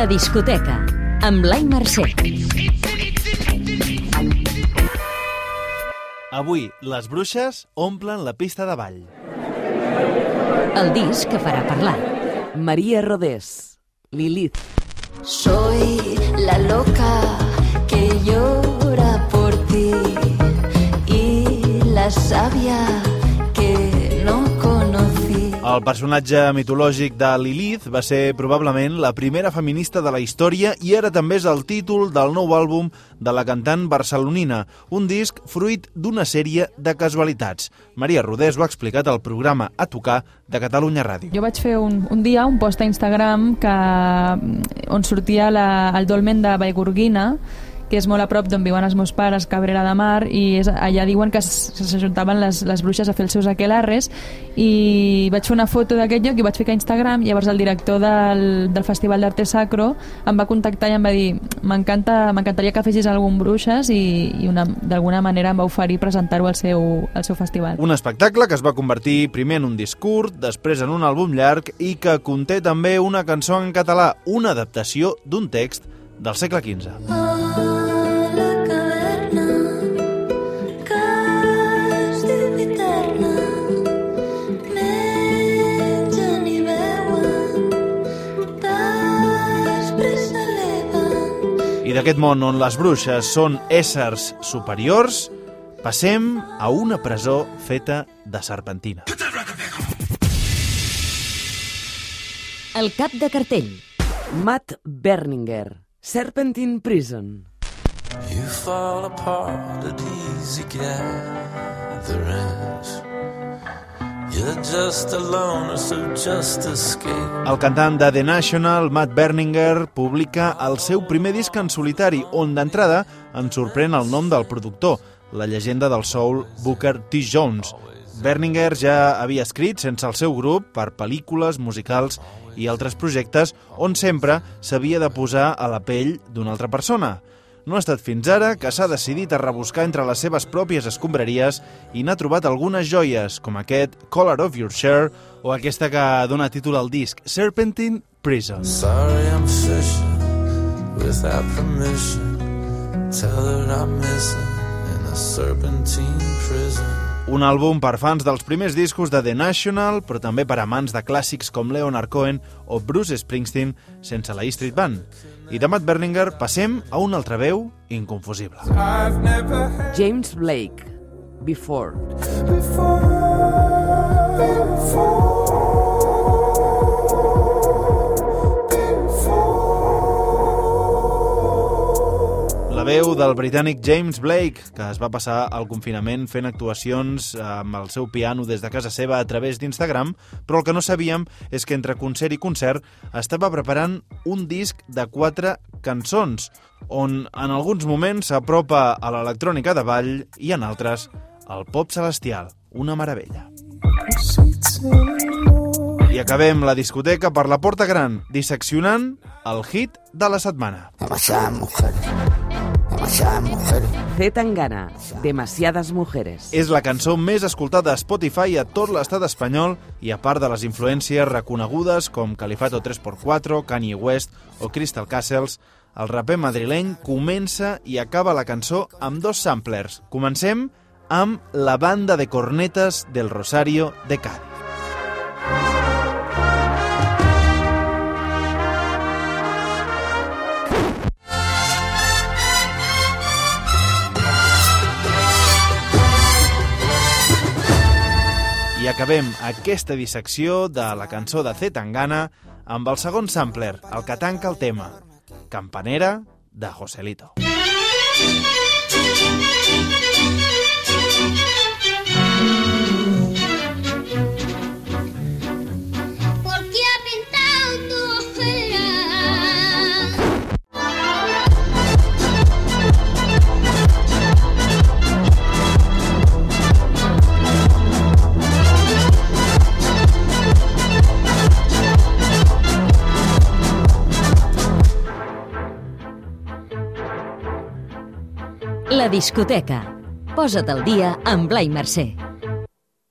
La discoteca, amb Blai Mercè. Avui, les bruixes omplen la pista de ball. El disc que farà parlar. María Rodés, Lilith. Soy la loca que llora por ti y la sabia. El personatge mitològic de Lilith va ser probablement la primera feminista de la història i ara també és el títol del nou àlbum de la cantant barcelonina, un disc fruit d'una sèrie de casualitats. Maria Rodés ho ha explicat al programa A Tocar de Catalunya Ràdio. Jo vaig fer un, un dia un post a Instagram que, on sortia la, el dolmen de Vallgorguina, que és molt a prop d'on viuen els meus pares, Cabrera de Mar, i és, allà diuen que s'ajuntaven les, les bruixes a fer els seus aquelarres, i vaig fer una foto d'aquest lloc i vaig ficar a Instagram, i llavors el director del, del Festival d'Arte Sacro em va contactar i em va dir m'encantaria que fessis algun bruixes i, i d'alguna manera em va oferir presentar-ho al, seu, al seu festival. Un espectacle que es va convertir primer en un disc curt, després en un àlbum llarg i que conté també una cançó en català, una adaptació d'un text del segle XV. Oh. I d'aquest món on les bruixes són éssers superiors, passem a una presó feta de serpentina. El cap de cartell. Matt Berninger, Serpentine Prison. You fall apart at easy gatherings. El cantant de The National, Matt Berninger, publica el seu primer disc en solitari, on d'entrada en sorprèn el nom del productor, la llegenda del soul Booker T. Jones. Berninger ja havia escrit sense el seu grup per pel·lícules, musicals i altres projectes on sempre s'havia de posar a la pell d'una altra persona. No ha estat fins ara que s'ha decidit a rebuscar entre les seves pròpies escombraries i n'ha trobat algunes joies, com aquest Color of Your Share o aquesta que dona títol al disc, Serpentine Prison. Sorry I'm fishing without permission. Tell her I'm missing in a serpentine prison. Un àlbum per fans dels primers discos de The National, però també per amants de clàssics com Leonard Cohen o Bruce Springsteen sense la E Street Band. I de Matt Berninger passem a una altra veu inconfusible. James Blake, Before. La veu del britànic James Blake, que es va passar el confinament fent actuacions amb el seu piano des de casa seva a través d'Instagram, però el que no sabíem és que entre concert i concert estava preparant un disc de quatre cançons, on en alguns moments s'apropa a l'electrònica de ball i en altres al pop celestial, una meravella. I acabem la discoteca per la porta gran, disseccionant el hit de la setmana. Demasiadas mujeres. Demasiadas mujeres. Z Tangana, Demasiadas mujeres. És la cançó més escoltada a Spotify a tot l'estat espanyol i a part de les influències reconegudes com Califato 3x4, Kanye West o Crystal Castles, el raper madrileny comença i acaba la cançó amb dos samplers. Comencem amb la banda de cornetes del Rosario de Cádiz. Acabem aquesta dissecció de la cançó de Z Tangana amb el segon sampler, el que tanca el tema, Campanera de Joselito. ¿Por La discoteca. Posa't al dia amb Blai Mercè.